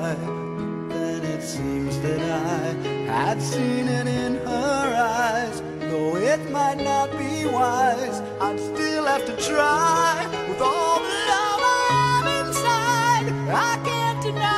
why. Then it seems that I had seen it in her eyes. Though it might not be wise, I'd still have to try. With all the love I have inside, I can't deny.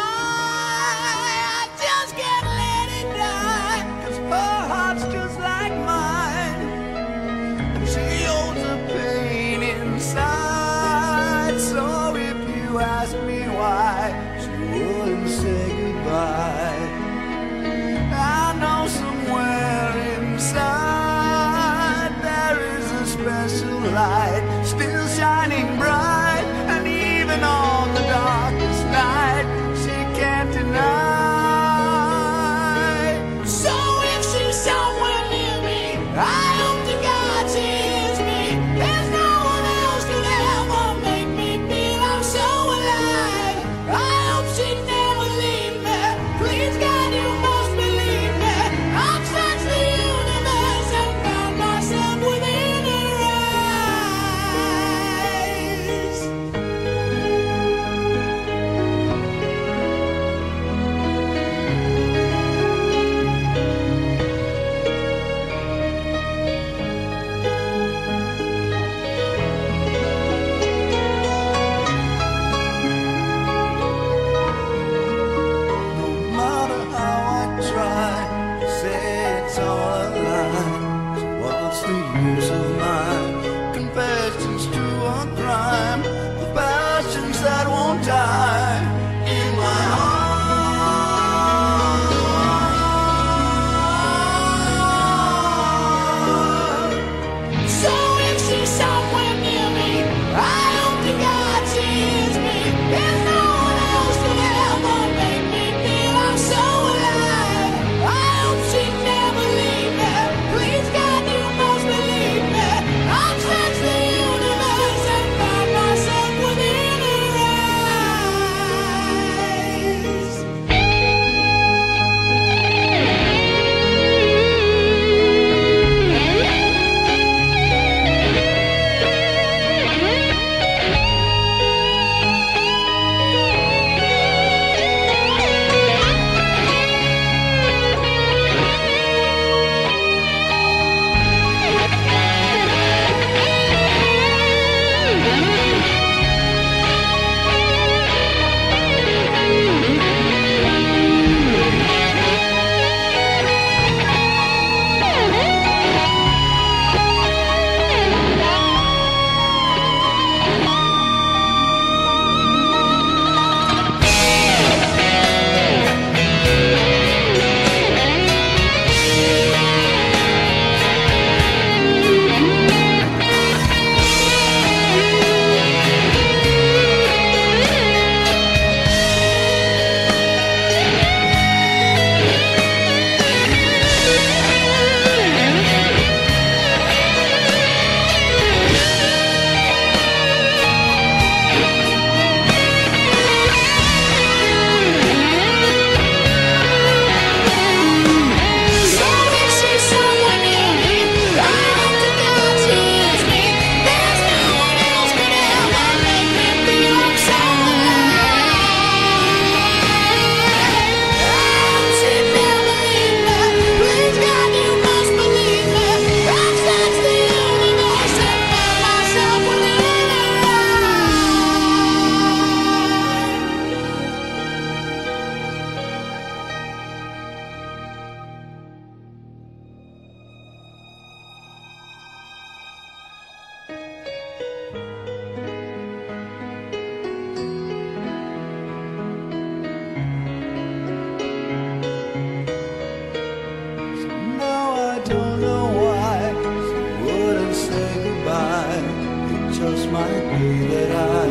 just might be that I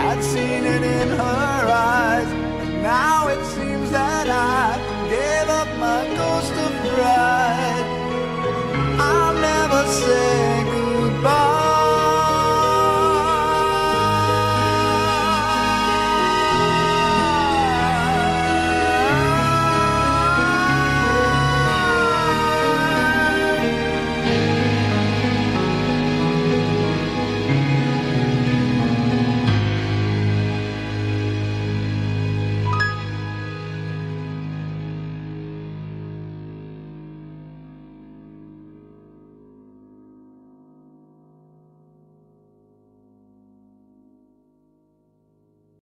had seen it in her eyes. Now